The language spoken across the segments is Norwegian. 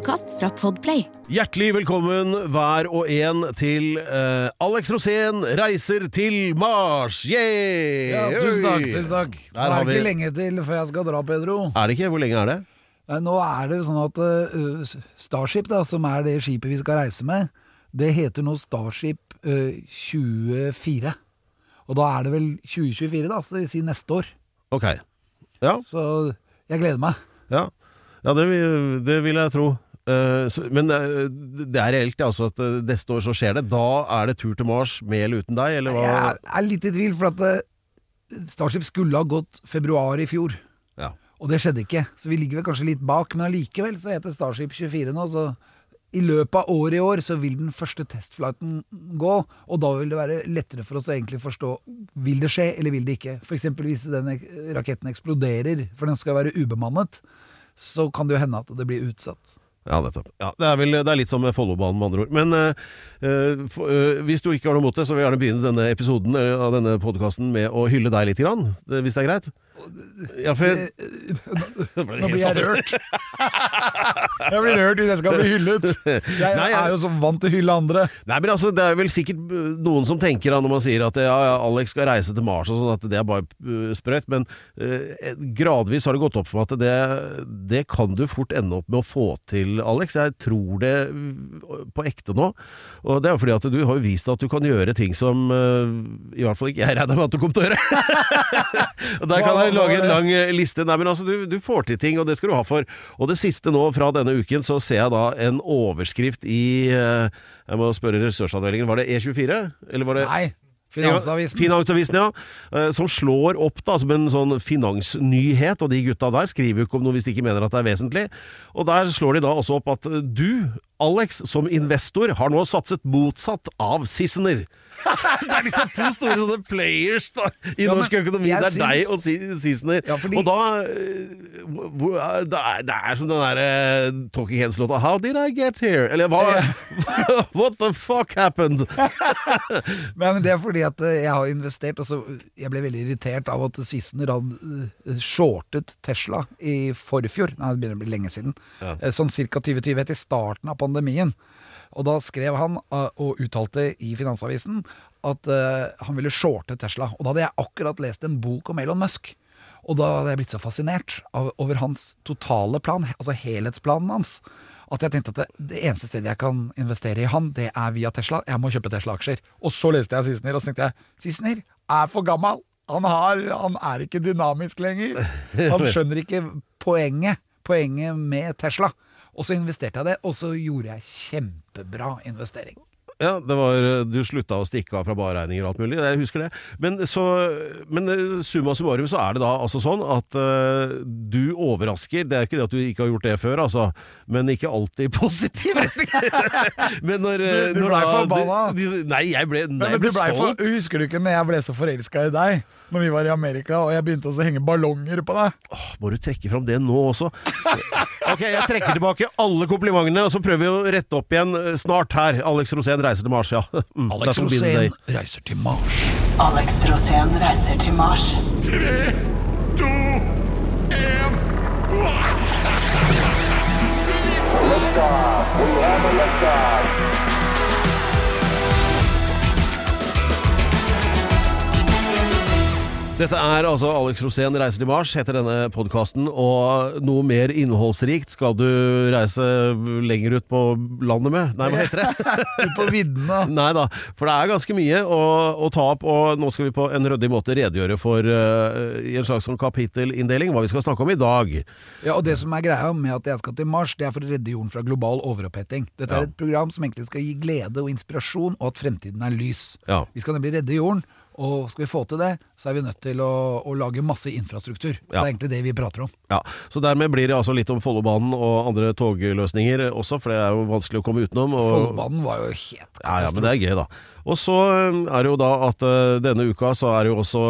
Podkast fra Podplay. Hjertelig velkommen hver og en til eh, Alex Rosén reiser til Mars! Yeah! Ja, tusen takk. Tusen takk Det Der er har det vi- ikke lenge til før jeg skal dra, Pedro. Er det ikke? Hvor lenge er det? Nei, Nå er det jo sånn at uh, Starship, da, som er det skipet vi skal reise med, det heter nå Starship uh, 24. Og da er det vel 2024, da, så det vil si neste år. Ok. Ja, Så jeg gleder meg. ja. ja det, vil, det vil jeg tro. Eh, men eh, det er reelt, ja, altså at eh, neste år så skjer det. Da er det tur til Mars med eller uten deg, eller hva? Jeg er litt i tvil, for at Starship skulle ha gått februar i fjor. Ja. Og det skjedde ikke, så vi ligger vel kanskje litt bak. Men allikevel så heter Starship 24 nå, så i løpet av året i år så vil den første testflighten gå, og da vil det være lettere for oss å egentlig forstå vil det skje eller vil det ikke. F.eks. hvis den raketten eksploderer, for den skal være ubemannet, så kan det jo hende at det blir utsatt. Ja, nettopp. Ja, det, er vel, det er litt som Follobanen, med andre ord. Men eh, for, eh, hvis du ikke har noe mot det, så vil jeg gjerne begynne denne episoden av denne podkasten med å hylle deg litt, grann, hvis det er greit? Ja, for jeg, Nå blir jeg rørt. jeg blir rørt hvis jeg skal bli hyllet. Jeg Nei, jeg- er jo så vant til å hylle andre. Nei, men altså, Det er vel sikkert noen som tenker da når man sier at ja, ja, Alex skal reise til Mars, og sånn at det er bare uh, sprøyt. Men uh, gradvis har det gått opp for meg at det, det kan du fort ende opp med å få til, Alex. Jeg tror det uh, på ekte nå. Og det er jo fordi at du har jo vist at du kan gjøre ting som uh, i hvert fall ikke jeg regner med at du kom til å gjøre. og Der kan Hva- jeg lage en lang uh, liste. Nei, men altså, du, du får til ting, og det skal du ha for. Og det siste nå fra denne uken, så ser jeg da en overskrift i uh, Jeg må spørre ressursavdelingen, var det E24? Eller var det Nei, Finansavisen. Finansavisen, ja. Eh, Som slår opp da som en sånn finansnyhet, og de gutta der skriver jo ikke om noe hvis de ikke mener at det er vesentlig. Og der slår de da også opp at eh, du, Alex, som investor, har nå satset motsatt av Sissener. det er liksom to store sånne players da, i Ja, norsk økonomi. Det er deg og Sissener. Ja, fordi- Og da eh, hvor- eh, Det er, det er som den derre Talking Heads-låta How did I get here? Eller hva What the fuck happened? Men det er fordi at eh, jeg har investert, og så jeg ble veldig irritert av at Sissener hadde eh, shortet Tesla i forfjor. Nei, det begynner å bli lenge siden. Ja. Sånn ca. 2020, etter starten av pandemien. Og da skrev han eh, og uttalte i Finansavisen at eh, han ville shorte Tesla. Og da hadde jeg akkurat lest en bok om Elon Musk. Og da hadde jeg blitt så fascinert over hans totale plan, altså helhetsplanen hans, at jeg tenkte at det, det eneste stedet jeg kan investere i han, det er via Tesla. Jeg må kjøpe Tesla-aksjer. Og så leste jeg Sissener, og så tenkte jeg Sissener er for gammel. Han, har, han er ikke dynamisk lenger. Han skjønner ikke poenget, poenget med Tesla. Og så investerte jeg det, og så gjorde jeg kjempebra investering. Ja, det var, du slutta å stikke av fra barregninger og alt mulig, jeg husker det. Men, så, men eh, summa summarum så er det da altså sånn at uh, du overrasker. Det er ikke det at du ikke har gjort det før, altså, men ikke alltid i positiv retning. men når, eh, Du- du når ble forbanna. Nei, jeg ble, nei, jeg ble stolt. for, husker du ikke når jeg ble så forelska i deg? Når vi var i Amerika og jeg begynte å henge ballonger på deg? Åh, Må du trekke fram det nå også? Ok, jeg trekker tilbake alle komplimentene, og så prøver vi å rette opp igjen snart her. Alex Rosén reiser til Mars, ja. Mm, Alex Rosén reiser til Mars. Alex Rosén reiser til Mars. Tre, to, en, hva? We have a Mars. Dette er altså Alex Rosén reiser til Mars, heter denne podkasten. Og noe mer innholdsrikt skal du reise lenger ut på landet med? Nei, hva heter det? Ut på viddene. Nei da, for det er ganske mye å, å ta opp, og nå skal vi på en ryddig måte redegjøre for uh, i en slags sånn kapittelinndeling hva vi skal snakke om i dag. Ja, og det som er greia med at jeg skal til Mars, det er for å redde jorden fra global overoppheting. Dette Ja. er et program som egentlig skal gi glede og inspirasjon, og at fremtiden er lys. Ja. Vi skal nemlig redde jorden, og skal vi få til det, så er vi nødt til å, å lage masse infrastruktur. Så Ja. det er egentlig det vi prater om. Ja, Så dermed blir det altså litt om Follobanen og andre togløsninger også, for det er jo vanskelig å komme utenom. Og, Follobanen var jo helt Ja, ja, men det er gøy, da. Og så eh, er det jo da at eh, denne uka så er det jo også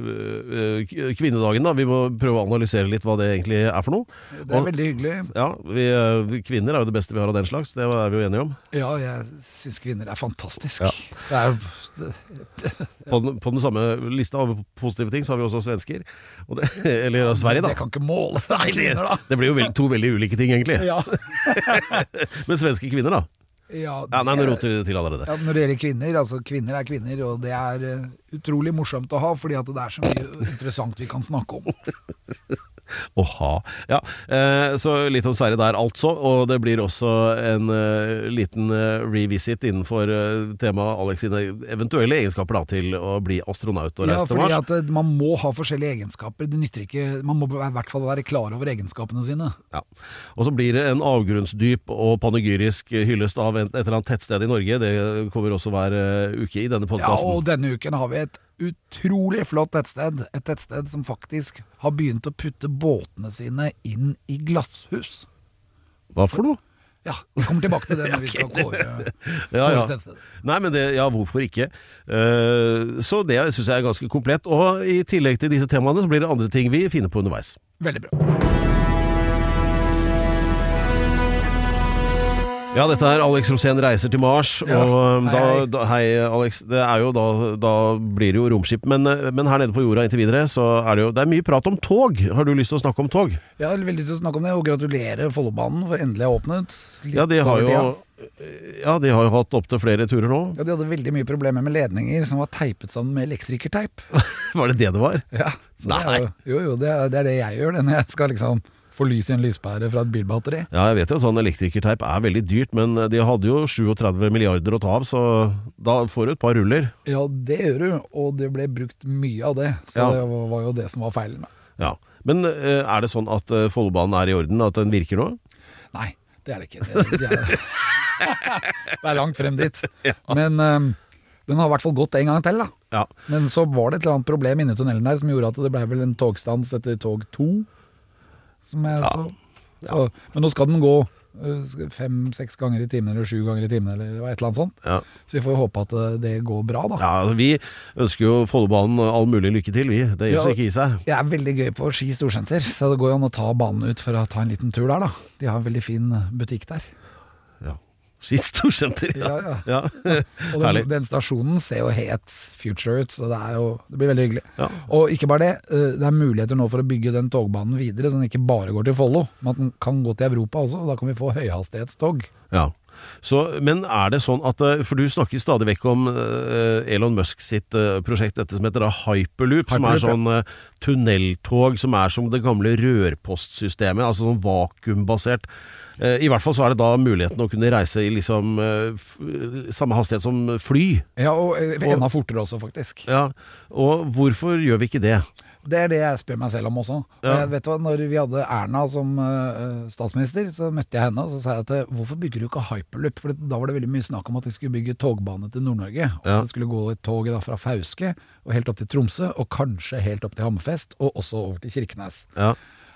eh, kvinnedagen, da. Vi må prøve å analysere litt hva det egentlig er for noe. Det er Og- veldig hyggelig. Ja, vi, kvinner er jo det beste vi har av den slags, det er vi jo enige om. Ja, jeg syns kvinner er fantastisk. Ja. Det er, det, På den, på den samme lista over positive ting så har vi også svensker. Og det, eller Sverige, da. det kan ikke måle seg med kvinner, da. Det blir jo veld, to veldig ulike ting, egentlig. Ja. Men svenske kvinner, da? Ja, Ja, nei, nå roter vi til allerede. Ja, når det gjelder kvinner, altså kvinner er kvinner, og det er eh, utrolig morsomt å ha, fordi at det er så mye interessant vi kan snakke om. Åha. Ja, eh, så litt om Sverige der, altså. Og det blir også en eh, liten eh, revisit innenfor temaet Alex sine eventuelle egenskaper da, til å bli astronaut og Ja, reise til fordi at man må ha forskjellige egenskaper. Det nytter ikke Man må i hvert fall være klar over egenskapene sine. Ja. Og så blir det en avgrunnsdyp og panegyrisk hyllest av et eller annet tettsted i Norge. Det kommer også hver uke i denne Ja, og denne uken har vi et utrolig flott tettsted. Et tettsted som faktisk har begynt å putte båtene sine inn i glasshus. Hva for noe? Ja, vi kommer tilbake til det når vi skal kåre, Ja, kåre ja. tettsted. Nei, men det, ja, hvorfor ikke? Uh, så det syns jeg er ganske komplett. Og i tillegg til disse temaene, så blir det andre ting vi finner på underveis. Veldig bra. Ja, dette er Alex Rosén reiser til Mars, Ja, og um, da, da Hei, Alex. Det er jo da, da blir det jo romskip, men, uh, men her nede på jorda inntil videre, så er det jo Det er mye prat om tog. Har du lyst til å snakke om tog? Jeg har veldig lyst til å snakke om det, og gratulere Follobanen for endelig å ha åpnet. Litt Ja, de har jo. Ja, de har jo hatt opptil flere turer nå. Ja, De hadde veldig mye problemer med ledninger som var teipet sammen med elektrikerteip. Var det det det var? Ja, det Nei. er jo, jo, jo, det er, det er det jeg gjør det når jeg skal liksom få lys i en lyspære fra et bilbatteri. Ja, jeg vet jo sånn elektrikerteip er veldig dyrt, men de hadde jo 37 milliarder å ta av, så da får du et par ruller. Ja, det gjør du, og det ble brukt mye av det. Så Ja. det var jo det som var feilen. Ja. Men uh, er det sånn at uh, Follobanen er i orden, at den virker nå? Nei, det er det ikke. Det, det, er, det er langt frem dit. Men den har i hvert fall gått en gang til, da. Ja. Men så var det et eller annet problem inni tunnelen der som gjorde at det ble vel en togstans etter tog to. Som jeg så. Så, men nå skal den gå øh, fem-seks ganger i timen eller sju ganger i timen eller et eller annet sånt. Ja. Så vi får håpe at øh, det går bra, da. Ja, altså, Vi ønsker jo Follobanen all mulig lykke til, vi. Det gir Ja. å ikke i seg. Jeg er veldig gøy på Ski storsenter, så det går jo an å ta banen ut for å ta en liten tur der, da. De har en veldig fin butikk der. Ja. Ja. Ja, ja. Og den, den stasjonen ser jo helt future ut, så det, jo, det blir veldig hyggelig. Ja. Og ikke bare det, eh, det er muligheter nå for å bygge den togbanen videre, så den ikke bare går til Follo, men at den kan gå til Europa også. og Da kan vi få høyhastighetstog. ja. Så, men er det sånn at eh, For du snakker stadig vekk om eh, Elon Musk sitt prosjekt, dette som heter da Hyperloop, som er sånn eh, tunneltog som er som det gamle rørpostsystemet, altså sånn vakuumbasert. Eh, I hvert fall så er det da muligheten å kunne reise i liksom eh, samme hastighet som fly. Ja, og eh, enda fortere også, faktisk. Ja, og hvorfor gjør vi ikke det? Det er det jeg spør meg selv om også. Og Ja. jeg vet du hva, når vi hadde Erna som eh, statsminister, så møtte jeg henne og så sa jeg at eh, hvorfor bygger du ikke hyperloop? For da var det veldig mye snakk om at de skulle bygge togbane til Nord-Norge. Og Ja. At det skulle gå et tog fra Fauske og helt opp til Tromsø, og kanskje helt opp til Hammerfest, og også over til Kirkenes. Ja.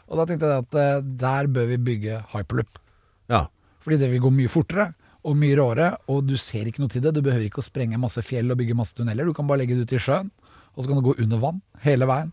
Og da tenkte jeg at eh, der bør vi bygge hyperloop. Ja. Fordi det vil gå mye fortere og mye råere, og du ser ikke noe til det. Du behøver ikke å sprenge masse fjell og bygge masse tunneler. Du kan bare legge det ut i sjøen, og så kan det gå under vann hele veien.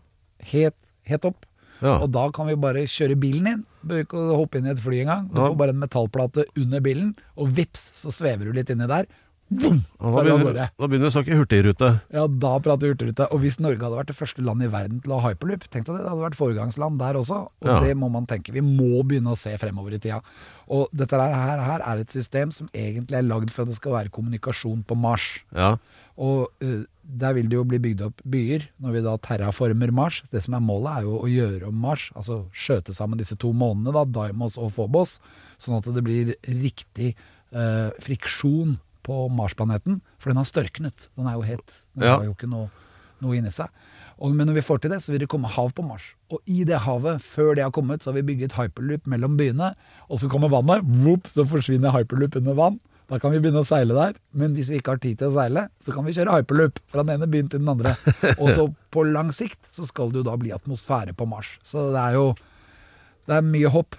Helt, helt opp. Ja. Og da kan vi bare kjøre bilen inn. Behøver ikke å hoppe inn i et fly engang. Du Ja. får bare en metallplate under bilen, og vips, så svever du litt inni der. Boom, Og så Da er begynner, da begynner vi å snakke hurtigrute. Ja, da prater vi hurtigrute. Og hvis Norge hadde vært det første landet i verden til å ha hyperloop, tenk deg det, det hadde vært foregangsland der også. Og Ja. det må man tenke. Vi må begynne å se fremover i tida. Og dette her, her, er et system som egentlig er lagd for at det skal være kommunikasjon på Mars. Ja. Og uh, der vil det jo bli bygd opp byer, når vi da terraformer Mars. Det som er målet, er jo å gjøre om Mars, altså skjøte sammen disse to månene, da, Dimos og Phobos, sånn at det blir riktig uh, friksjon på Marsplaneten. For den har størknet. Den er jo het. Den Ja. har jo ikke noe, noe inni seg. Og, men når vi får til det, så vil det komme hav på Mars. Og i det havet, før det har kommet, så har vi bygget hyperloop mellom byene. Og så kommer vannet, whoop, så forsvinner hyperloop under vann. Da kan vi begynne å seile der. Men hvis vi ikke har tid til å seile, så kan vi kjøre hyperloop fra den ene byen til den andre. Og så på lang sikt så skal det jo da bli atmosfære på Mars. Så det er jo det er mye hopp.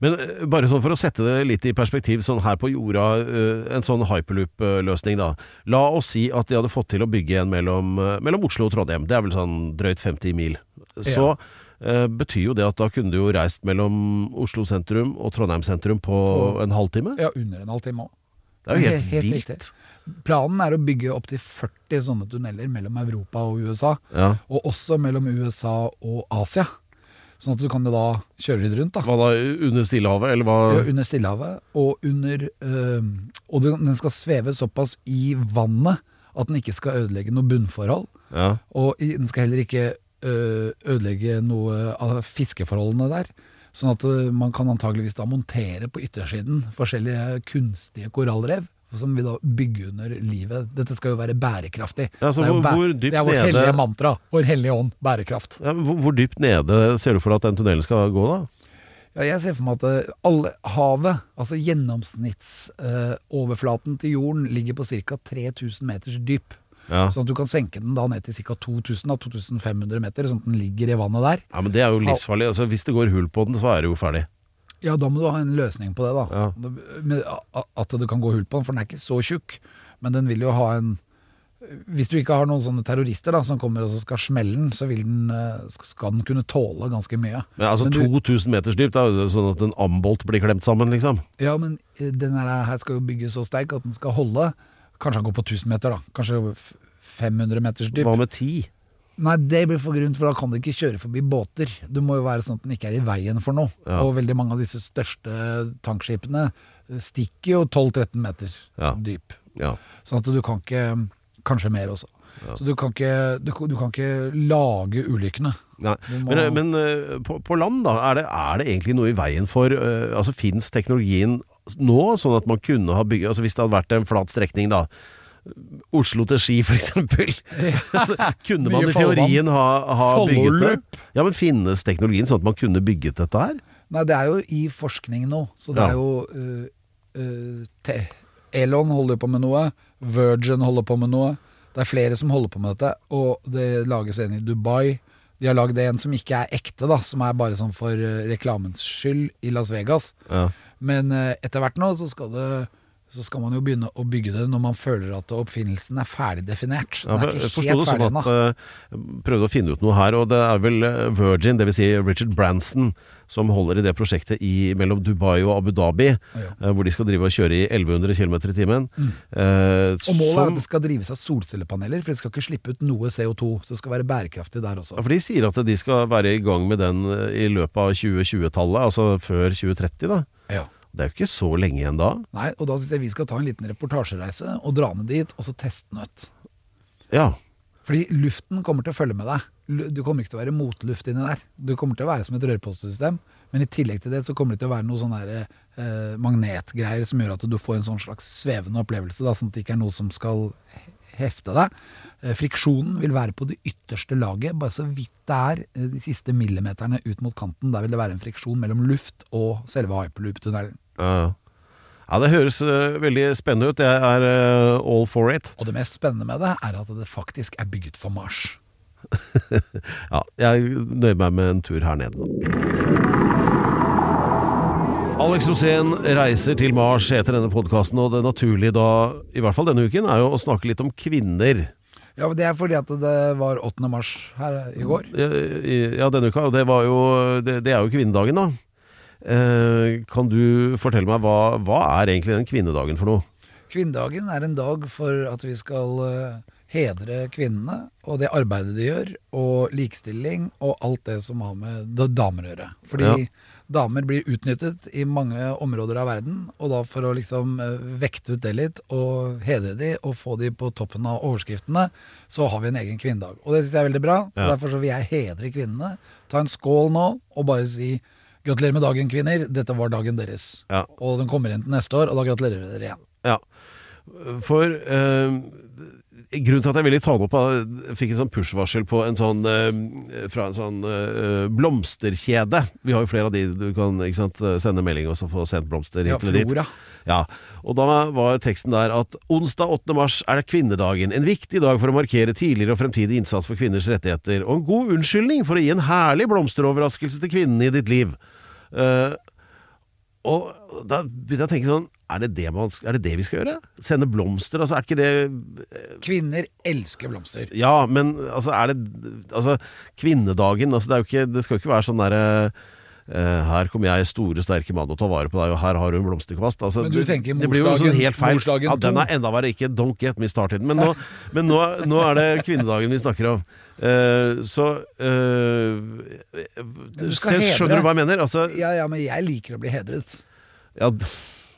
Men eh, bare sånn for å sette det litt i perspektiv, sånn her på jorda, eh, en sånn hyperloop-løsning da. La oss si at de hadde fått til å bygge en mellom, eh, mellom Oslo og Trondheim. Det er vel sånn drøyt 50 mil. Så eh, betyr jo det at da kunne du jo reist mellom Oslo sentrum og Trondheim sentrum på en halvtime. Ja, under en halvtime òg. Det er jo helt, Helt- helt vilt. riktig. Planen er å bygge opptil 40 sånne tunneler mellom Europa og USA. Ja. Og også mellom USA og Asia. Sånn at du kan jo da kjøre litt rundt. da Hva da, under Stillehavet, eller hva? Ja, Under Stillehavet. Og under øh, Og den skal sveve såpass i vannet at den ikke skal ødelegge noe bunnforhold. Ja. Og den skal heller ikke øh, ødelegge noe av fiskeforholdene der. Sånn at man kan antageligvis da montere på yttersiden forskjellige kunstige korallrev. Som vil da bygge under livet. Dette skal jo være bærekraftig. Ja, så det, er jo hvor- bæ- hvor det er vårt nede- hellige mantra. Vår hellige ånd. Bærekraft. Ja, hvor, hvor dypt nede ser du for deg at den tunnelen skal gå, da? Ja, jeg ser for meg at øh, alle, havet, altså gjennomsnittsoverflaten til jorden, ligger på ca. 3000 meters dyp. Ja. Sånn at du kan senke den da ned til ca. 2000-2500 meter, sånn at den ligger i vannet der. ja, men det er jo livsfarlig. Altså, hvis det går hull på den, så er det jo ferdig. Ja, da må du ha en løsning på det, da. Ja. Med at du kan gå hull på den, for den er ikke så tjukk. Men den vil jo ha en Hvis du ikke har noen sånne terrorister da som kommer og skal smelle den, så vil den, eh, skal den kunne tåle ganske mye. Ja, altså Men du- 2000 meters dypt, da sånn at en ambolt blir klemt sammen, liksom. Ja, men eh, den her, skal jo bygges så sterk at den skal holde. Kanskje han går på 1000 meter, da. Kanskje 500 meters dyp. Hva med ti? Nei, det blir for grunt, for da kan du ikke kjøre forbi båter. Du må jo være sånn at den ikke er i veien for noe. Ja. Og veldig mange av disse største tankskipene stikker jo 12-13 meter Ja. dyp. Ja. Sånn at du kan ikke Kanskje mer også. Så du kan, ikke, du, du kan ikke lage ulykkene. Må- Men, men eh, på, på land, da, er det, er det egentlig noe i veien for uh, Altså Fins teknologien nå, sånn at man kunne ha bygget Altså Hvis det hadde vært en flat strekning, da. Oslo til Ski, for eksempel. kunne man i teorien ha, ha bygget det? Ja, men Finnes teknologien sånn at man kunne bygget dette her? Nei, det er jo i forskning nå. Så det Ja. er jo uh, uh, Elon holder på med noe. Virgin holder på med noe. Det er flere som holder på med dette. Og det lages en i Dubai. De har lagd en som ikke er ekte, da, som er bare sånn for øh, reklamens skyld, i Las Vegas. Ja. Men uh, etter hvert nå så skal det så skal man jo begynne å bygge det når man føler at oppfinnelsen er ferdig definert. Ja, Den er ikke helt det ferdig ennå. Uh, Prøvde å finne ut noe her, og det er vel eh, Virgin, dvs. Si Richard Branson, som holder i det prosjektet i, mellom Dubai og Abu Dhabi, Ja. uh, hvor de skal drive og kjøre i 1100 km i timen. Mm. Uh, Og målet er at det skal drives av solcellepaneler, for de skal ikke slippe ut noe CO2. Så det skal være bærekraftig der også. Ja, for De sier at de skal være i gang med den i løpet av 2020-tallet, altså før 2030. da. Ja. Det er jo ikke så lenge igjen da. Nei, og da syns jeg vi skal ta en liten reportasjereise og dra ned dit, og så teste den ut. Ja, Fordi luften kommer til å følge med deg. Du kommer ikke til å være motluft inni der. Du kommer til å være som et rørpostesystem. Men i tillegg til det så kommer det til å være noe sånn eh, magnetgreier som gjør at du får en sånn slags svevende opplevelse. Da, sånn at det ikke er noe som skal hefte deg. Eh, friksjonen vil være på det ytterste laget, bare så vidt det er eh, de siste millimeterne ut mot kanten. Der vil det være en friksjon mellom luft og selve hyperloop-tunnelen. ja, ja. det høres uh, veldig spennende ut. Jeg er uh, all for it. Og det mest spennende med det er at det faktisk er bygget for Mars. Ja, jeg nøyer meg med en tur her nede. Alex Rosén reiser til Mars etter denne podkasten, og det naturlige da, i hvert fall denne uken, er jo å snakke litt om kvinner. Ja, men Det er fordi at det var 8. mars her i går. Ja, denne uka, og det var jo Det, det er jo kvinnedagen, da. Eh, kan du fortelle meg hva, hva er egentlig den kvinnedagen for noe? Kvinnedagen er en dag for at vi skal eh, hedre kvinnene og det arbeidet de gjør, og likestilling og alt det som har med da- damer å gjøre. Fordi Ja. Damer blir utnyttet i mange områder av verden, og da for å liksom eh, vekte ut det litt og hedre de og få de på toppen av overskriftene, så har vi en egen kvinnedag. Og det syns jeg er veldig bra, så Ja. derfor så vil jeg hedre kvinnene. Ta en skål nå og bare si gratulerer med dagen, kvinner. Dette var dagen deres. Ja. Og den kommer inn til neste år, og da gratulerer vi dere igjen. Ja, for eh, grunnen til at jeg ville ta det opp, jeg fikk en sånn push-varsel på en sånn eh, fra en sånn eh, blomsterkjede. Vi har jo flere av de du kan sant, sende melding og så få sendt blomster hit eller dit. Ja, og da var teksten der at onsdag 8. mars er det kvinnedagen, en viktig dag for å markere tidligere og fremtidig innsats for kvinners rettigheter, og en god unnskyldning for å gi en herlig blomsteroverraskelse til kvinnene i ditt liv. Uh, og da begynte jeg å tenke sånn er det det, man, er det det vi skal gjøre? Sende blomster? Altså, er ikke det Kvinner elsker blomster. Ja, men altså, er det Altså, kvinnedagen altså, det, ikke, det skal jo ikke være sånn derre uh, her kommer jeg, store, sterke mann, og tar vare på deg, og her har du en blomsterkvast. Altså, Men du tenker det blir jo sånn helt feil. morsdagen Ja, den er enda verre. Ikke don't get me started. Men nå, men nå, nå er det kvinnedagen vi snakker om. Uh, så uh, du se- Skjønner du hva jeg mener? Altså, Ja, ja, men jeg liker å bli hedret. ja,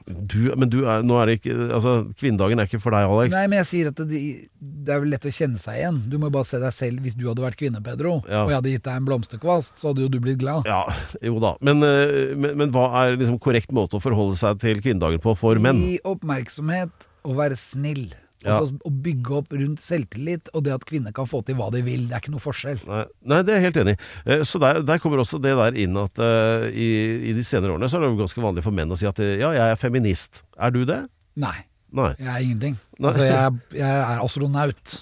du, men du er, nå er det ikke Altså, kvinnedagen er ikke for deg, Alex. Nei, men jeg sier at det, det er vel lett å kjenne seg igjen. Du må bare se deg selv hvis du hadde vært kvinne, Pedro, Ja. og jeg hadde gitt deg en blomsterkvast, så hadde jo du blitt glad. Ja, jo da. Men, eh, men, men hva er liksom korrekt måte å forholde seg til kvinnedagen på for menn? Gi oppmerksomhet og være snill. Ja. Altså Å bygge opp rundt selvtillit og det at kvinner kan få til hva de vil. Det er ikke noe forskjell. Nei, nei, det er jeg helt enig i. Eh, Så der, der kommer også det der inn at uh, i, i de senere årene så er det jo ganske vanlig for menn å si at eh, ja, jeg er feminist. Er du det? Nei, Nei. jeg er ingenting. Altså, jeg, jeg er astronaut.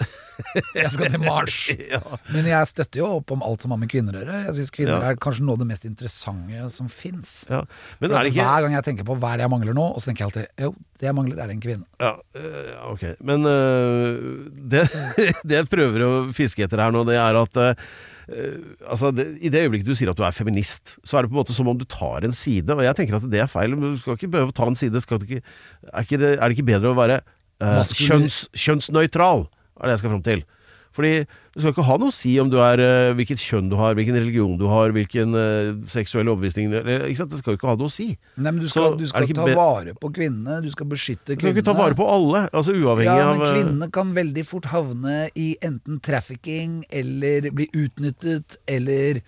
Jeg skal til Mars. Ja. Men jeg støtter jo opp om alt som har med kvinner å gjøre. Jeg syns kvinner Ja. er kanskje noe av det mest interessante som fins. ja. Er Hver gang jeg tenker på hva er det jeg mangler nå, og så tenker jeg alltid jo, det jeg mangler er en kvinne. Ja, eh, ok. Men uh, det, det jeg prøver å fiske etter her nå, det er at eh, altså det, I det øyeblikket du sier at du er feminist, så er det på en måte som om du tar en side. Og jeg tenker at det er feil. men Du skal ikke behøve å ta en side. Skal du ikke, er, ikke det, er det ikke bedre å være eh, kjønns, kjønnsnøytral? Er det jeg skal fram til. Fordi det skal ikke ha noe å si om du er eh, hvilket kjønn du har, hvilken religion du har, hvilken eh, seksuell overbevisning? Det skal jo ikke ha noe å si. Nei, men du skal, du skal ta vare på kvinnene, du skal beskytte kvinnene. Du skal ikke ta vare på alle, altså uavhengig av Ja, men eh, kvinnene kan veldig fort havne i enten trafficking eller bli utnyttet eller?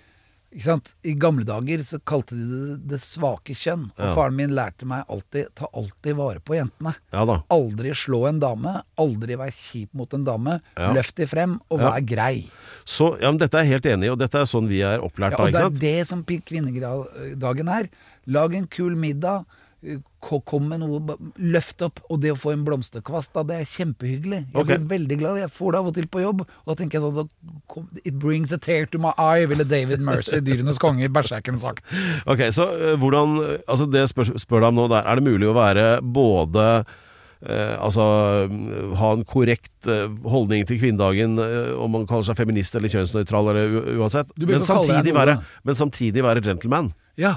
I gamle dager så kalte de det det svake kjønn. Og Ja. faren min lærte meg alltid ta alltid vare på jentene. Ja da. Aldri slå en dame, aldri vær kjip mot en dame. Ja. Løft de frem, og vær grei. Så, ja, men Dette er jeg helt enig i, og dette er sånn vi er opplært Ja, og det ikke er det som kvinnedagen er. Lag en kul middag. Ko- Kom med noe, løft opp. Og det å få en blomsterkvast, da, det er kjempehyggelig. Jeg blir blir veldig glad. Jeg får det av og til på jobb. Og da tenker jeg sånn It brings a tear to my eye, ville David Mercy, dyrenes konge, i Berserken sagt. Ok, så eh, hvordan Altså det spør, spør deg om nå der, er det mulig å være både eh, altså ha en korrekt eh, holdning til kvinnedagen, eh, om man kaller seg feminist eller kjønnsnøytral eller uansett, men samtidig, være, men samtidig være gentleman. Ja.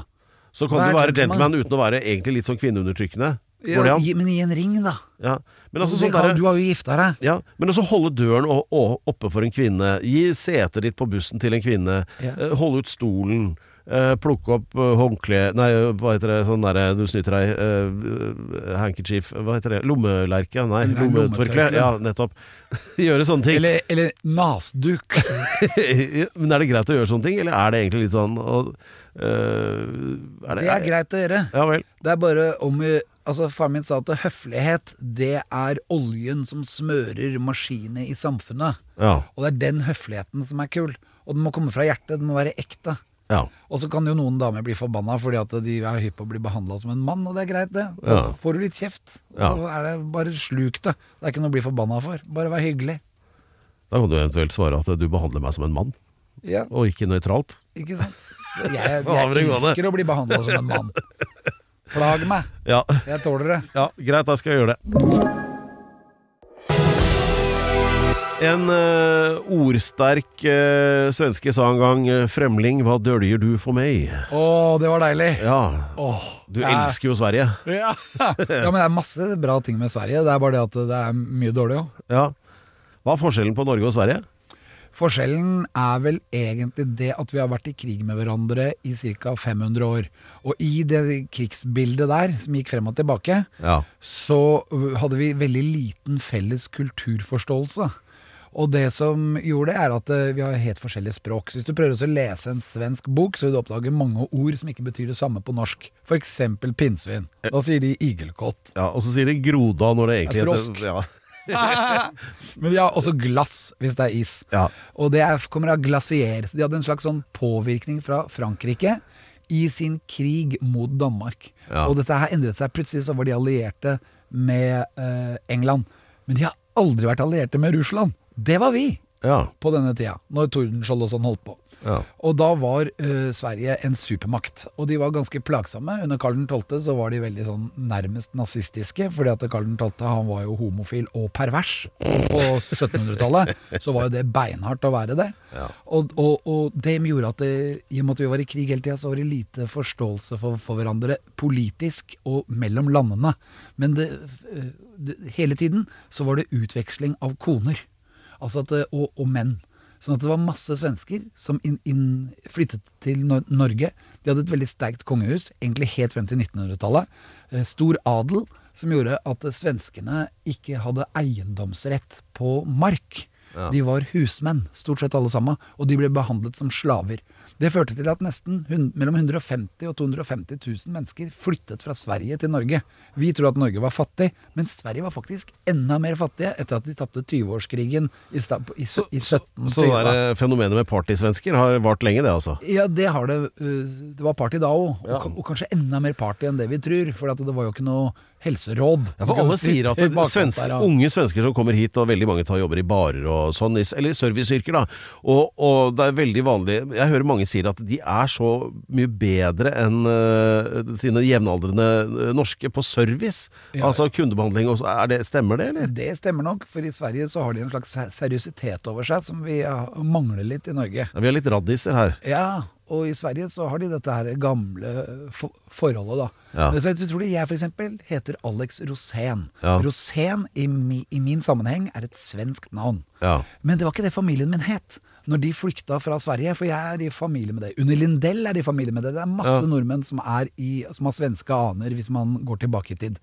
Så kan Hva er du være gentleman? gentleman uten å være egentlig litt sånn kvinneundertrykkende. Går det an? i- men i en ring, da. Ja. Men altså sånn har- derre- du har jo gifta deg. Ja, men også holde døren å- å- oppe for en kvinne. Gi setet ditt på bussen til en kvinne. Ja. Eh, Holde ut stolen. eh, plukke opp uh, håndkle Nei, eh, hva heter det sånn derre du snyter deg uh, Handkerchief Hva heter det? Lommelerke? Nei, Nei, lommetørkle. lommetørkle. Ja, nettopp. Gjøre sånne ting. Eller, eller nasduk. men er det greit å gjøre sånne ting, eller er det egentlig litt sånn eh, er Det er greit å gjøre. Ja vel. Det er bare om Altså Faren min sa at høflighet Det er oljen som smører maskinene i samfunnet. Ja. Og det er den høfligheten som er kul. Og den må komme fra hjertet, den må være ekte. ja. Og så kan jo noen damer bli forbanna fordi at de er hypp på å bli behandla som en mann, og det er greit, det. Da Ja. får du litt kjeft. Ja. Så er det bare sluk det. Det er ikke noe å bli forbanna for. Bare vær hyggelig. Da kan du eventuelt svare at du behandler meg som en mann, Ja, og ikke nøytralt. ikke sant? Jeg, jeg elsker å bli behandla som en mann. Plag meg. Ja. Jeg tåler det. Ja, greit, da skal jeg gjøre det. En uh, ordsterk uh, svenske sa en gang eh, 'Fremling, hva døljer du for meg?' Å, det var deilig. Ja, Oh, du jeg... elsker jo Sverige. Ja. ja, men det er masse bra ting med Sverige. Det er bare det at det er mye dårlig òg. Ja. Hva er forskjellen på Norge og Sverige? Forskjellen er vel egentlig det at vi har vært i krig med hverandre i ca. 500 år. Og i det krigsbildet der, som gikk frem og tilbake, Ja. så hadde vi veldig liten felles kulturforståelse. Og det som gjorde det, er at eh, vi har helt forskjellige språk. Så hvis du prøver å lese en svensk bok, så vil du oppdage mange ord som ikke betyr det samme på norsk. F.eks. pinnsvin. Da sier de igelkott. ja. Og så sier de Groda når det egentlig heter frosk. Ja. Men de har også glass, hvis det er is. Ja. Og det er, kommer av glasier. Så de hadde en slags sånn påvirkning fra Frankrike i sin krig mot Danmark. Ja. Og dette her endret seg. Plutselig så var de allierte med eh, England. Men de har aldri vært allierte med Russland. Det var vi! Ja. på denne tida, når Tordenskjold og sånn holdt på. Ja. Og da var uh, Sverige en supermakt, og de var ganske plagsomme. Under Karl 12. så var de veldig sånn nærmest nazistiske, fordi at Karl 12. han var jo homofil og pervers. På 1700-tallet så var jo det beinhardt å være det. Og, og, og det gjorde at det, i og med at vi var i krig hele tida, så var det lite forståelse for, for hverandre politisk og mellom landene. Men det, eh, det, hele tiden så var det utveksling av koner altså at, og, og menn. Sånn at det var masse svensker som inn, inn, flyttet til Nor Norge. De hadde et veldig sterkt kongehus, egentlig helt frem til 1900-tallet. Eh, Stor adel, som gjorde at eh, svenskene ikke hadde eiendomsrett på mark. De var husmenn, stort sett alle sammen, og de ble behandlet som slaver. Det førte til at nesten mellom 150 og 250 000 mennesker flyttet fra Sverige til Norge. Vi tror at Norge var fattig, men Sverige var faktisk enda mer fattige etter at de tapte 20-årskrigen i, i, i 1720. Så der eh, fenomenet med partysvensker har vart lenge, det altså? Ja, det har det. øh, Det var party da òg. Og, ja. og kanskje enda mer party enn det vi tror. For at det var jo ikke noe helseråd. Ja, for alle sier at svenske, unge svensker som kommer hit, og veldig mange tar jobber i barer og sånn, eller i serviceyrker, da. Og, og det er veldig vanlig Jeg hører mange sier at de er så mye bedre enn uh, sine jevnaldrende eh, norske på service. Ja. Altså kundebehandling og det, stemmer det, eller? Det stemmer nok, for i Sverige så har de en slags seriøsitet over seg som vi mangler litt i Norge. Ja, vi har litt raddiser her. Ja, og i Sverige så har de dette her gamle for forholdet, da. Ja. Men så tror det jeg for eksempel heter Alex Rosén. Ja. Rosén i, mi, i min sammenheng er et svensk navn. Ja. Men det var ikke det familien min het. Når de flykta fra Sverige, for jeg er i familie med det. Under Lindell er i familie med det. Det er masse Ja. nordmenn som, er i, som har svenske aner, hvis man går tilbake i tid.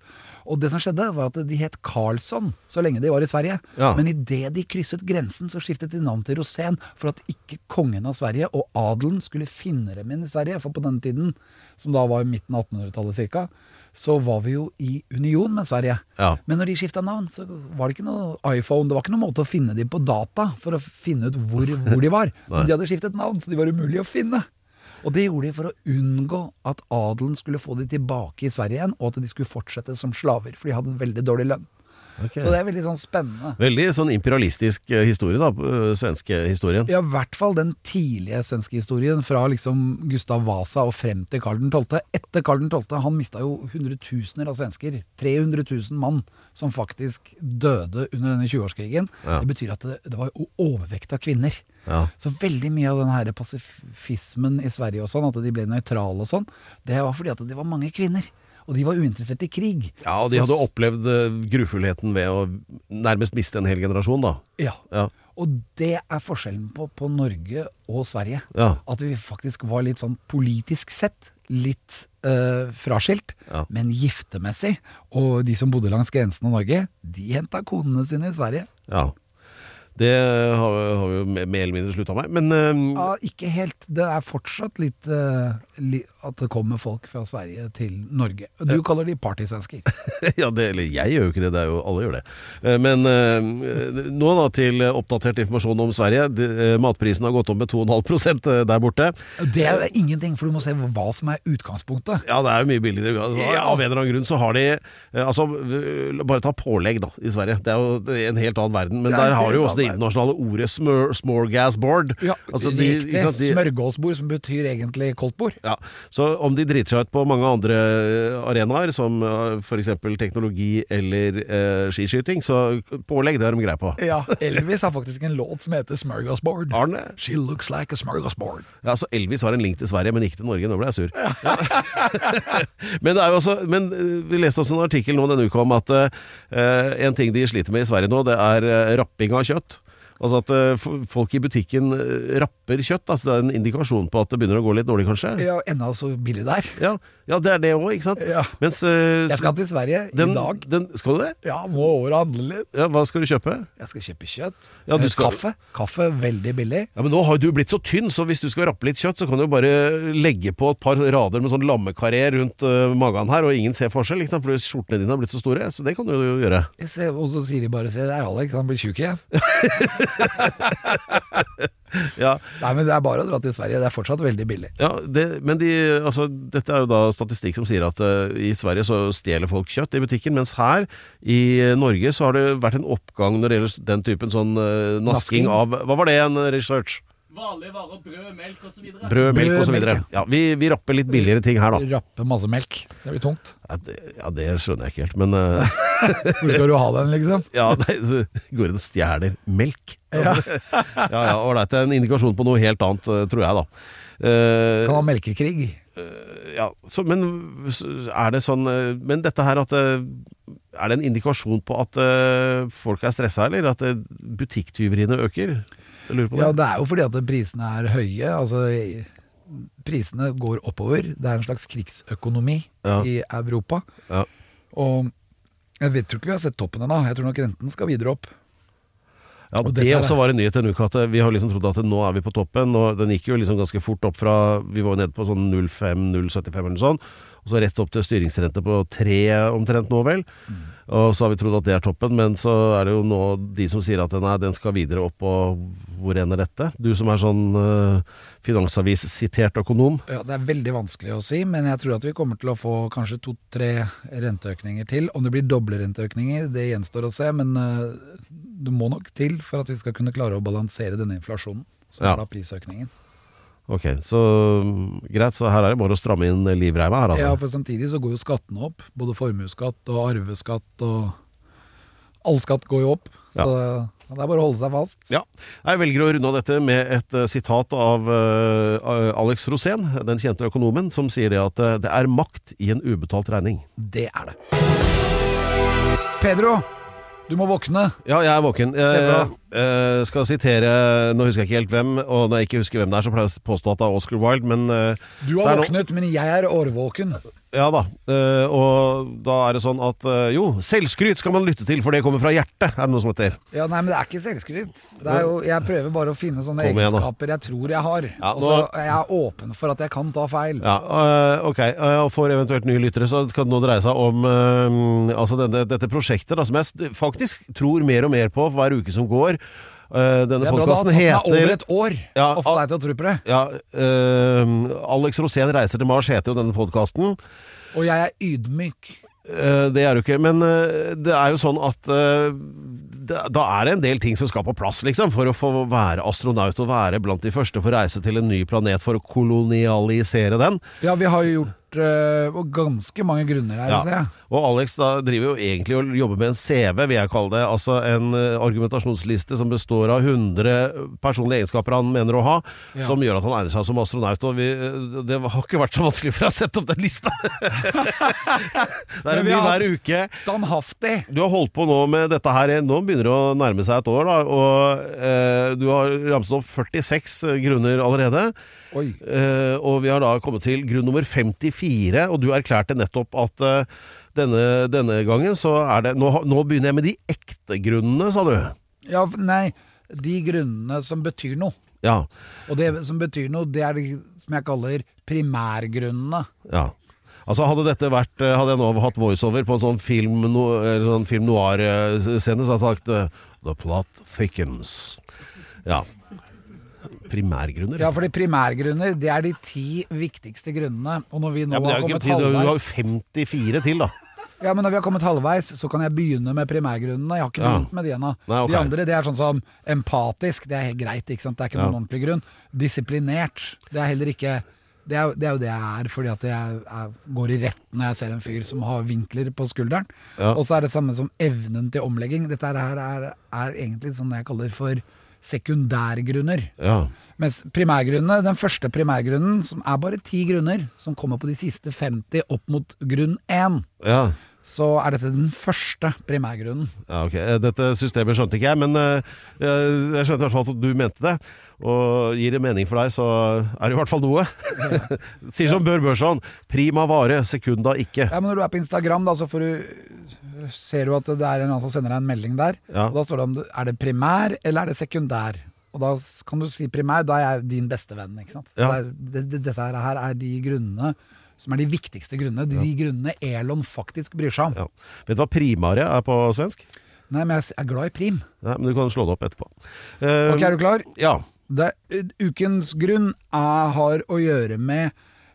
Og det som skjedde, var at de het Karlsson så lenge de var i Sverige. Ja. Men idet de krysset grensen, så skiftet de navn til Rosén for at ikke kongen av Sverige og adelen skulle finne dem inn i Sverige. For på den tiden, som da var i midten av 1800-tallet ca., så var vi jo i union med Sverige. Ja. Men når de skifta navn, så var det ikke noe iPhone. Det var ikke noen måte å finne dem på data for å finne ut hvor, hvor de var. Men de hadde skiftet navn, så de var umulig å finne. Og det gjorde de for å unngå at adelen skulle få de tilbake i Sverige igjen, og at de skulle fortsette som slaver, for de hadde en veldig dårlig lønn. Ok. Så det er veldig sånn spennende. Veldig sånn imperialistisk eh, historie, da. eh, Svenske historien. Ja, i hvert fall den tidlige svenske historien fra liksom Gustav Vasa og frem til Karl 12. Etter Karl 12. han mista jo hundretusener av svensker. 300 000 mann som faktisk døde under denne 20-årskrigen. Ja. Det betyr at det, det var overvekt av kvinner. Ja. Så veldig mye av den her pasifismen i Sverige og sånn, at de ble nøytrale og sånn, det var fordi at det var mange kvinner. Og de var uinteressert i krig. Ja, og de hadde opplevd eh, grufullheten ved å nærmest miste en hel generasjon, da. Ja. Ja. Og det er forskjellen på, på Norge og Sverige. Ja. At vi faktisk var litt sånn politisk sett litt øh, fraskilt, Ja. men giftemessig. Og de som bodde langs grensen av Norge, de henta konene sine i Sverige. ja. Det har, har vi jo mer eller mindre slutta med. Men øh, Ja, ikke helt. Det er fortsatt litt øh, li, at det kommer folk fra Sverige til Norge. Du kaller de partysvensker. ja, det, eller jeg gjør jo ikke det, det er jo, alle gjør det. Eh, Men eh, nå da til oppdatert informasjon om Sverige. Eh, matprisen har gått opp med 2,5% der borte. Det er jo ingenting, for du må se hva som er utgangspunktet. Ja, det er jo mye billigere. Altså, Ja. Av en eller annen grunn så har de Altså, bare ta pålegg, da, i Sverige. Det er jo en helt annen verden. Men er der har du jo også det internasjonale ordet smorgasbord. Ja, Altså, de- Riktig. Smørgåsbord, som betyr egentlig koldtbord. Ja, Så om de driter seg ut på mange andre arenaer, som eh, f.eks. teknologi eller eh, skiskyting, så pålegg det har de greie på. Ja, Elvis har faktisk en låt som heter Smørgåsbord. Arne? She looks like a smørgåsbord. Ja, så Elvis har en link til Sverige, men ikke til Norge. Nå ble jeg sur. Ja. men, også, men eh, vi leste også en artikkel nå denne uka om at eh, en ting de sliter med i Sverige nå, det er eh, rapping av kjøtt. Altså at eh, folk i butikken eh, rapper kjøtt. Altså det er en indikasjon på at det begynner å gå litt dårlig, kanskje. Ja, enda så billig der. Ja, ja det er det òg, ikke sant. Ja. Mens uh, Jeg skal til Sverige den, i dag. Den, skal du det? Ja, må over og handle litt. Ja, Hva skal du kjøpe? Jeg skal kjøpe kjøtt. Ja, du skal- Kaffe. Kaffe veldig billig. Ja, Men nå har du blitt så tynn, så hvis du skal rappe litt kjøtt, så kan du jo bare legge på et par rader med sånn lammekaré rundt uh, magen her, og ingen ser forskjell, ikke sant? fordi skjortene dine har blitt så store. Så det kan du jo gjøre. Jeg ser, og så sier de bare se, det er Alex, han blir tjukk igjen. Ja, Nei, men det er bare å dra til Sverige. Det er fortsatt veldig billig. ja det, men de, altså, dette er jo da statistikk som sier at uh, i Sverige så stjeler folk kjøtt i butikken, mens her i Norge så har det vært en oppgang når det gjelder den typen sånn uh, nasking Nasking? av Hva var det en research? Vanlige varer, brød, melk osv. Brød, melk osv. Ja, vi, vi rapper litt billigere ting her, da. Rappe masse melk. Det blir tungt. Ja, det, ja, det skjønner jeg ikke helt, men uh... Hvor skal du ha den, liksom? Ja, nei, så går det og stjeler melk? Altså, ja, ja, ålreit. Det er en indikasjon på noe helt annet, eh, tror jeg, da. Uh... Kan ha melkekrig. ja, så, men er det sånn Men dette her at Er det en indikasjon på at folk er stressa, eller at butikktyveriene øker? Jeg lurer på det. Ja, det er jo fordi at prisene er høye. Altså, prisene går oppover. Det er en slags krigsøkonomi Ja. i Europa. Ja. Og jeg vet, tror ikke vi har sett toppen ennå. Jeg tror nok renten skal videre opp. Ja, Og Det også var en nyhet denne uka, at vi har liksom trodd at nå er vi på toppen. Og den gikk jo liksom ganske fort opp fra Vi var jo nede på sånn 0,5-0,75 eller noe sånt. Og så rett opp til styringsrente på tre omtrent nå, vel. Og så har vi trodd at det er toppen, men så er det jo nå de som sier at nei, den skal videre opp, og hvor ender dette? Du som er sånn uh, finansavis-sitert økonom. Ja, Det er veldig vanskelig å si, men jeg tror at vi kommer til å få kanskje to-tre renteøkninger til. Om det blir doble renteøkninger, det gjenstår å se, men uh, det må nok til for at vi skal kunne klare å balansere denne inflasjonen. Som Ja. er da prisøkningen. Ok, så greit. Så her er det bare å stramme inn livreima her, altså. Ja, for samtidig så går jo skattene opp. Både formuesskatt og arveskatt og All skatt går jo opp. Så det er bare å holde seg fast. Ja. Jeg velger å runde av dette med et uh, sitat av uh, Alex Rosén, den kjente økonomen, som sier det at uh, det er makt i en ubetalt regning. Det er det. Pedro, du må våkne. Ja, jeg er våken. Jeg eh, skal sitere Nå husker jeg ikke helt hvem, og når jeg ikke husker hvem det er, så pleier jeg å påstå at det er Oscar Wilde, men eh, Du har våknet, men jeg er årvåken. Ja da. eh, og da er det sånn at eh, jo, selvskryt skal man lytte til, for det kommer fra hjertet, er det noe som heter. Ja, nei, men det er ikke selvskryt. Det er jo, jeg prøver bare å finne sånne igjen, egenskaper jeg tror jeg har. Ja, og så er jeg åpen for at jeg kan ta feil. Ja, øh, ok. Og for eventuelt nye lyttere så kan det nå dreie seg om altså denne, dette prosjektet da, som jeg faktisk tror mer og mer på for hver uke som går. Øh, denne Det er bra, det har podkasten tatt meg over et år Ja, å få deg til å tro på det. ja, uh, Alex Rosén reiser til Mars heter jo denne podkasten. Og jeg er ydmyk. Uh, Det er jo ikke, men eh, det er jo sånn at eh, da da er det en del ting som skal på plass, liksom, for å få være astronaut og være blant de første for å reise til en ny planet for å kolonialisere den. Ja, vi har jo gjort øh, og ganske mange grunner her, Ja. Og Alex da driver jo egentlig og jobber med en CV, vil jeg kalle det. Altså en eh, argumentasjonsliste som består av 100 personlige egenskaper han mener å ha, Ja. som gjør at han egner seg som astronaut. Og vi, eh, det har ikke vært så vanskelig for deg å sette opp den lista! det er en ny hver uke. Standhaftig. Du har holdt på nå med dette her, nå begynner det å nærme seg et år, da, og uh, du har ramset opp 46 grunner allerede. Eh, og vi har da kommet til grunn nummer 54, og du erklærte nettopp at uh, denne, denne gangen så er det nå, nå begynner jeg med de ekte grunnene, sa du. Ja, nei, de grunnene som betyr noe. Ja. Og det som betyr noe, det er det som jeg kaller primærgrunnene. ja. Altså Hadde dette vært eh, Hadde jeg nå hatt voiceover på en sånn film, no, sånn film noir-scene, så hadde jeg sagt eh, The plot thickens. Ja. Primærgrunner? Ja, fordi primærgrunner, det er de ti viktigste grunnene. Og når vi nå Ja, har kommet tid, du har jo 54 til, da. Ja, men når vi har kommet halvveis, så kan jeg begynne med primærgrunnene. Jeg har ikke Ja. begynt med de ennå. Okay. De andre det er sånn som empatisk, det er helt greit, ikke sant. Det er ikke Ja. noen ordentlig grunn. Disiplinert, det er heller ikke det er, det er jo det jeg er, fordi at jeg, jeg går i rett når jeg ser en fyr som har vinkler på skulderen. Ja. Og så er det samme som evnen til omlegging. Dette her er, er egentlig sånn jeg kaller for sekundærgrunner. Ja. Mens primærgrunnene, den første primærgrunnen, som er bare ti grunner, som kommer på de siste 50 opp mot grunn 1, ja. så er dette den første primærgrunnen. Ja, ok. Eh, Dette systemet skjønte ikke jeg, men eh, jeg jeg skjønte i hvert fall at du mente det. Og gir det mening for deg, så er det i hvert fall noe. Sier som Bør Børson, prima vare, sekunda ikke. Ja, men Når du er på Instagram, da, så får du ser du at det er en annen som sender deg en melding der. Ja. Og Da står det om er det primær eller er det sekundær. Og da kan du si primær, da er jeg din beste venn. ikke sant? Ja. Det det, det, dette her er de grunnene som er de viktigste grunnene. De, de grunnene Elon faktisk bryr seg om. Vet du hva primare er på svensk? Nei, men jeg er glad i prim. Nei, men du kan slå det opp etterpå. Uh, Ok, er du klar? Ja. Det, ukens grunn er, har å gjøre med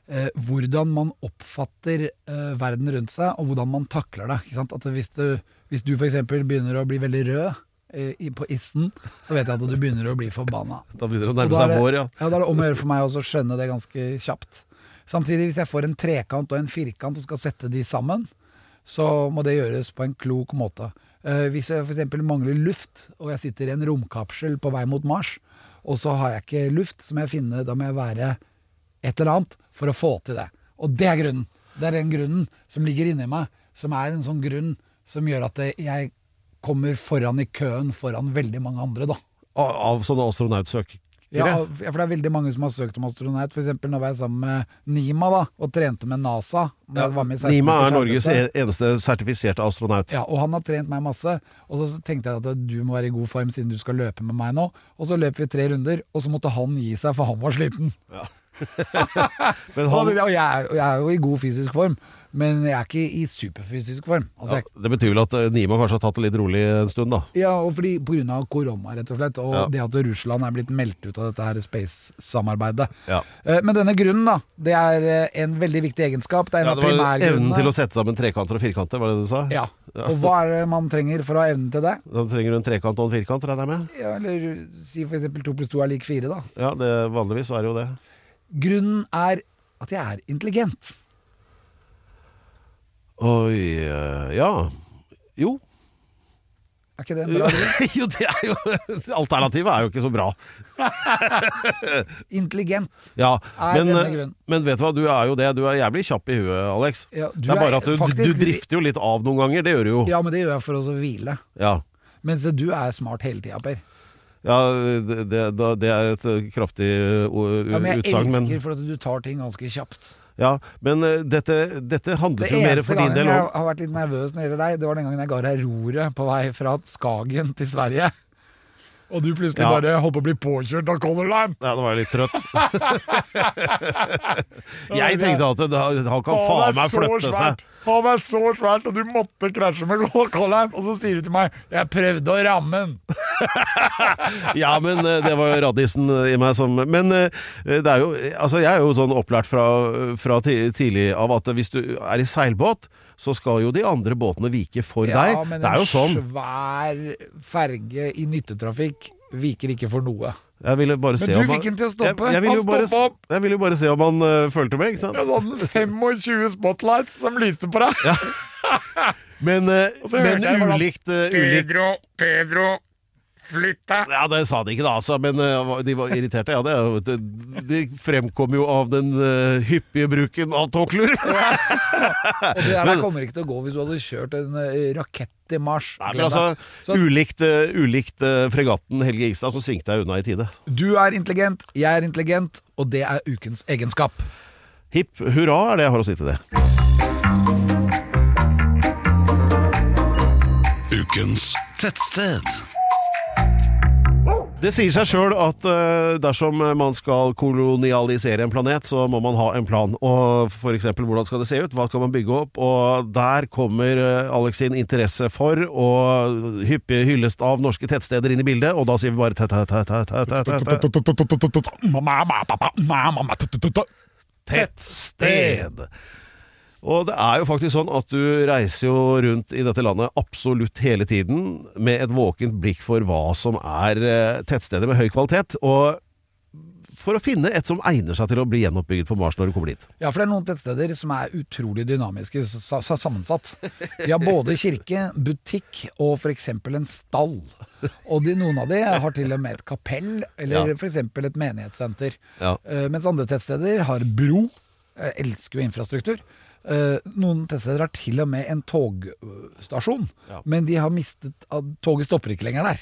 eh, hvordan man oppfatter eh, verden rundt seg, og hvordan man takler det. At hvis du, hvis du f.eks. begynner å bli veldig rød eh, i- på issen, så vet jeg at du begynner å bli forbanna. Da begynner det å nærme seg vår, ja. Ja, da er det om å gjøre for meg å skjønne det ganske kjapt. Samtidig, hvis jeg får en trekant og en firkant og skal sette de sammen, så må det gjøres på en klok måte. Eh, hvis jeg f.eks. mangler luft, og jeg sitter i en romkapsel på vei mot Mars, og så har jeg ikke luft, så må jeg finne Da må jeg være et eller annet for å få til det. Og det er grunnen. Det er den grunnen som ligger inni meg, som er en sånn grunn som gjør at jeg kommer foran i køen foran veldig mange andre, da. Av, av sånne astronautsøkere. Ja, ja, for det er veldig mange som har søkt om astronaut. For eksempel når jeg var sammen med Nima da, og trente med NASA. Ja, var Nima er Norges e- eneste sertifiserte astronaut. Ja, og han har trent meg masse. Og så tenkte jeg at du må være i god form siden du skal løpe med meg nå. Og så løp vi tre runder, og så måtte han gi seg, for han var sliten. Men Og han, jeg, jeg er jo i god fysisk form, men jeg er ikke i superfysisk form. Altså, ja, det betyr vel at eh, Nima kanskje har tatt det litt rolig en stund, da. ja, og fordi av korona, rett og slett. Og Ja. det at Russland er blitt meldt ut av dette her space-samarbeidet. Ja. Eh, Men denne grunnen, da, det er eh, en veldig viktig egenskap. Det er en av var evnen primærgrunnene. til å sette sammen trekanter og firkanter, var det du sa? Ja. Og hva er det man trenger for å ha evnen til det? Da trenger du en trekant og en firkant, regner jeg med? Ja, eller si eksempel to pluss to er lik fire, da. Ja, det, vanligvis er det jo det. Grunnen er at jeg er intelligent. Oi, eh, ja. Jo. Er ikke det en bra grunn? jo, det er jo Alternativet er jo ikke så bra. Intelligent. Ja, Er men, denne eh, grunnen. men vet du hva, du er jo det. Du er jævlig kjapp i huet, Alex. Ja, det er bare er at du, faktisk- du drifter jo litt av noen ganger. Det gjør du jo. Ja, men det gjør jeg for å hvile. Ja. Mens du er smart hele tida, Per. Ja, det, det, det er et eh, kraftig uh, Ja, men jeg utsagn, elsker men, at du tar ting ganske kjapt. ja, men eh, dette, dette handlet Det jo mer for din gangen jeg har vært litt nervøs når det gjelder deg, det var den gangen jeg ga deg roret på vei fra Skagen til Sverige. Og du plutselig Ja. bare holdt på å bli påkjørt av Color Line. Ja, da var jeg litt trøtt. jeg tenkte at det, han kan faen meg flytte seg. Han er så svært, og du måtte krasje med Color Line. Og så sier du til meg 'jeg prøvde å ramme den'. Ja, men eh, det var jo raddisen i meg som Men eh, det er jo Altså, jeg er jo sånn opplært fra, fra tidlig av at hvis du er i seilbåt, så skal jo de andre båtene vike for. Ja, deg. Det er jo sånn. Ja, men en svær ferge i nyttetrafikk viker ikke for noe. Jeg ville bare se du om fikk den til å stoppe. Jeg, jeg, Han bare, stoppa opp. jeg ville jo bare se om han uh, fulgte med, ikke sant. Ja, sånn 25 spotlights som lyste på deg. Men, uh, men ulikt, uh, ulikt Pedro, Pedro, flytt deg. Ja, det sa de ikke da, altså, men eh, de var irriterte. Ja, det, det, det fremkom jo av den eh, hyppige bruken av tåkluer. Og det kommer ikke til å gå hvis du hadde kjørt en eh, rakett i Mars. Nei, men altså. Så ulikt, uh, ulikt uh, fregatten Helge Ingstad, så svingte jeg unna i tide. du er intelligent, jeg er intelligent, og det er ukens egenskap. Hipp hurra er det jeg har å si til det. Ukens Tettsted. Det sier seg sjøl at uh, dersom man skal kolonialisere en planet, så må man ha en plan. Og f.eks. hvordan skal det se ut? Hva kan man bygge opp? Og der kommer uh, Alex sin interesse for og hyppig hyllest av norske tettsteder inn i bildet, og da sier vi bare tettsted. Og det er jo faktisk sånn at du reiser jo rundt i dette landet absolutt hele tiden med et våkent blikk for hva som er eh, tettsteder med høy kvalitet. Og for å finne et som egner seg til å bli gjenoppbygget på Mars når du kommer dit. Ja, for det er noen tettsteder som er utrolig dynamiske sa sa sammensatt. De har både kirke, butikk og f.eks. en stall. Og de, noen av de har til og med et kapell, eller Ja. f.eks. et menighetssenter. Ja. Eh, mens andre tettsteder har bro. Jeg elsker jo infrastruktur. Eh, noen tettsteder har til og med en togstasjon, Ja. men de har mistet at Toget stopper ikke lenger der.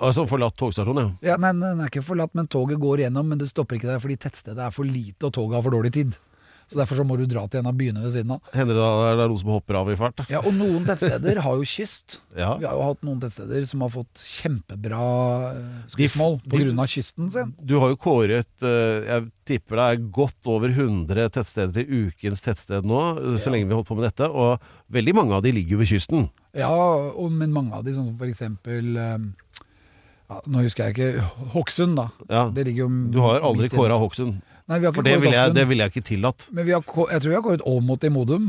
Altså forlatt togstasjonen, ja. Ja, nei, den er ikke forlatt, men toget går gjennom, men det stopper ikke der fordi tettstedet er for lite og toget har for dårlig tid. Så derfor så må du dra til en av byene ved siden av. Hender det da det er noen som hopper av i fart? Ja, Og noen tettsteder har jo kyst. Ja. Vi har jo hatt noen tettsteder som har fått kjempebra eh, skussmål pga. kysten sin. Du har jo kåret eh, Jeg tipper det er godt over 100 tettsteder til ukens tettsted nå, så lenge vi har holdt på med dette. Og veldig mange av de ligger jo ved kysten. Ja, og, men mange av de, sånn som for eksempel eh, ja, Nå husker jeg ikke Hokksund, da. Ja. Det ligger jo Du har aldri kåra Hokksund. Nei, vi har ikke For det kåret ville jeg, det vil jeg ikke tillatt. Men vi har, jeg tror vi har kåret Åmot i Modum.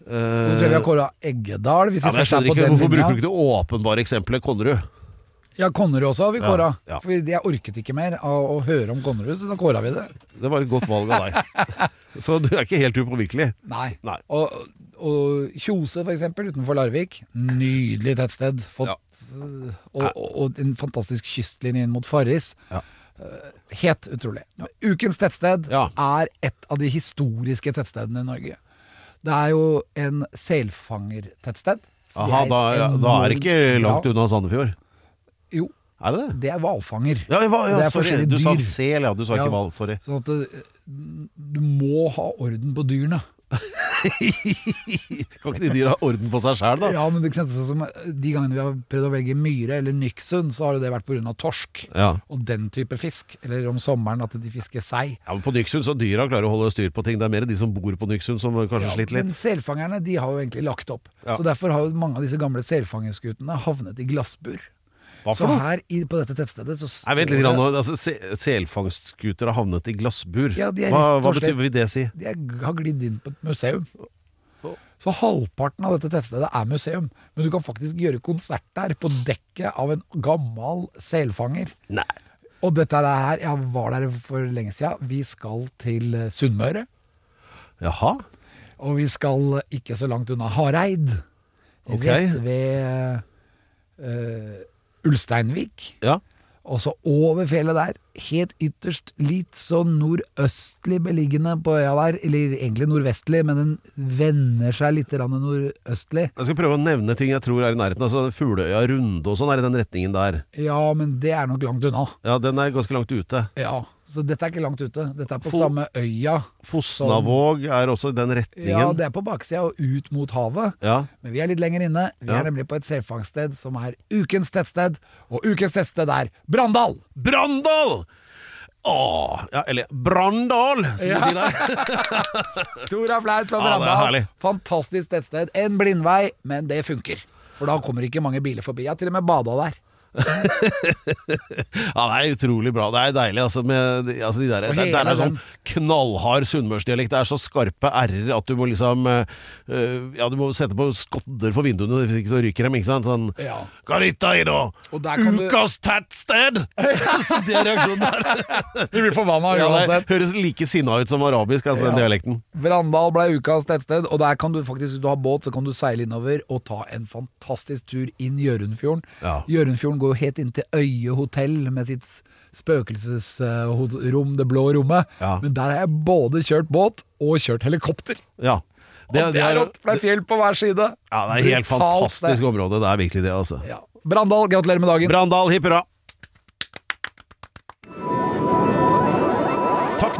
Og så tror jeg vi har kåra Eggedal. Ja, jeg er skjønner ikke, Hvorfor bruker du ikke det åpenbare eksempelet Konnerud? Ja, Konnerud også har vi Ja, kåra. ja. For jeg orket ikke mer av å høre om Konnerud, så da kåra vi det. Det var et godt valg av deg. Så du er ikke helt upåvirkelig. Nei. Nei. Og, og Kjose, for eksempel, utenfor Larvik. Nydelig tettsted. Fått, Ja. og, og, og en fantastisk kystlinje inn mot Farris. Ja. Øh, Helt utrolig. Ukens tettsted Ja. er et av de historiske tettstedene i Norge. Det er jo en selfangertettsted. Aha, da, ja, da er det ikke langt unna Sandefjord. Jo, Er det det? det er hvalfanger. Ja, ja, ja Det er sorry. Du sa dyr. sel, ja. Du sa ikke hval. Sorry. Sånn at du, du må ha orden på dyrene. Kan ikke de dyra ha orden på seg sjæl, da? Ja, men det sånn som De gangene vi har prøvd å velge myre eller Nyksund, så har jo det vært pga. torsk. Ja. Og den type fisk. Eller om sommeren at de fisker sei. Ja, men På Nyksund så dyra klarer å holde styr på ting. Det er mer de som bor på Nyksund som kanskje Ja, sliter men litt. selfangerne de har jo egentlig lagt opp. Ja. Så derfor har jo mange av disse gamle selfangerskutene havnet i glassbur. Hva Så for noe? her i, på dette tettstedet så Nei, Vent litt. Grann, altså, se- Selfangstskuter har havnet i glassbur. Ja, de er hva rett hva betyr vil det si? De er- har glidd inn på et museum. Så halvparten av dette tettstedet er museum. Men du kan faktisk gjøre konsert der, på dekket av en gammel selfanger. Nei. Og dette er her, jeg var der for lenge siden. Vi skal til eh, Sunnmøre. Jaha? Og vi skal ikke så langt unna Hareid. Ok. Rett ved eh, Ulsteinvik. Ja. Og så over fjellet der, helt ytterst, litt sånn nordøstlig beliggende på øya der. Eller egentlig nordvestlig, men den vender seg litt nordøstlig. Jeg skal prøve å nevne ting jeg tror er i nærheten. Altså Fugleøya Runde og sånn er i den retningen der. Ja, men det er nok langt unna. Ja, den er ganske langt ute. Ja, Så dette er ikke langt ute. Dette er på Fo- samme øya. som- Fosnavåg er også den Ja, det er på baksida og ut mot havet. Ja. Men vi er litt lenger inne. Vi Ja. er nemlig på et selfangststed som er ukens tettsted. Og ukens tettsted er Brandal! Brandal! Åh, ja, eller Brandal, som Ja. de sier der. Stor applaus er Brandal. Fantastisk tettsted. En blindvei, men det funker. For da kommer ikke mange biler forbi. Jeg har til og med bada der. Ja, det er utrolig bra. Det er deilig, altså. Med, altså de der, det, det er sånn knallhard sunnmørsdialekt. Det er så skarpe r-er at du må liksom eh, Ja, du må sette på skodder for vinduene, hvis ikke så ryker dem, ikke sant? Sånn Ja. Garita i Ukas du- tettsted! så det er reaksjonen der. Du blir forbanna Ja, uansett. høres like sinna ut som arabisk, altså, den dialekten. Brandal ble ukas tettsted, og der kan du faktisk, hvis du har båt, så kan du seile innover og ta en fantastisk tur inn Gjørundfjorden. Ja. Gjørundfjorden går helt inn til Øye hotell med sitt spøkelsesrom, det blå rommet. Ja. Men der har jeg både kjørt båt og kjørt helikopter. Ja. og det er rått, for det er fjell på hver side. Ja, det er helt Brutalt, fantastisk område. Det er virkelig det, altså. Ja. Brandal, gratulerer med dagen. Brandal, hipp hurra!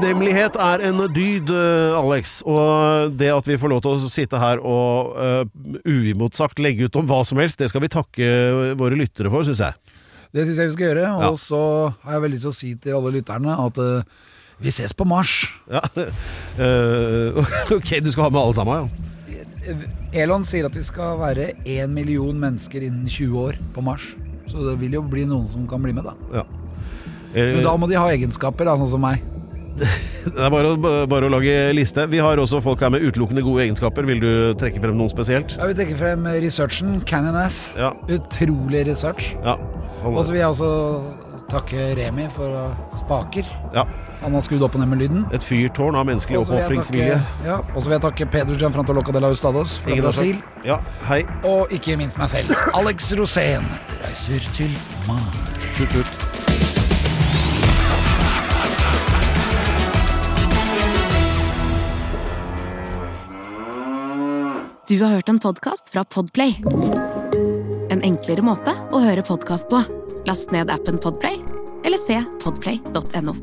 Takknemlighet er en dyd, eh, Alex. Og det at vi får lov til å sitte her og uh, uimotsagt legge ut om hva som helst, det skal vi takke våre lyttere for, syns jeg. Det syns jeg vi skal gjøre. Ja. Og så har jeg veldig lyst til å si til alle lytterne at uh, vi ses på Mars. Ja. Uh, ok, du skal ha med alle sammen, ja. Elon sier at vi skal være én million mennesker innen 20 år på Mars. Så det vil jo bli noen som kan bli med, da. ja. Eh, Men da må de ha egenskaper, da, sånn som meg. Det er bare å, bare å lage liste. Vi har også folk her med utelukkende gode egenskaper. Vil du trekke frem noen spesielt? Jeg vil trekke frem researchen. Canyon Ass. Ja. Utrolig research. Ja. Og så vil jeg også takke Remi for spaker. ja. Han har skrudd opp og ned med lyden. Et fyrtårn av menneskelig oppofringsvilje. Ja, og så vil jeg takke Pedro Gianfranto Loca de la Ustados fra Ingen Brasil. Ja, hei. Og ikke minst meg selv. Alex Rosén reiser til Mars. Du har hørt en podkast fra Podplay. En enklere måte å høre podkast på. Last ned appen Podplay, eller se podplay.no.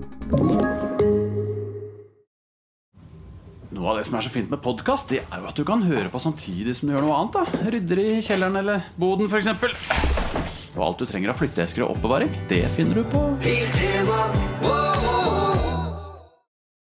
Noe av det som er så fint med podkast, det er jo at du kan høre på samtidig som du gjør noe annet. da Rydder i kjelleren eller boden, f.eks. Og alt du trenger av flytteesker og oppbevaring, det finner du på Piltema. wow.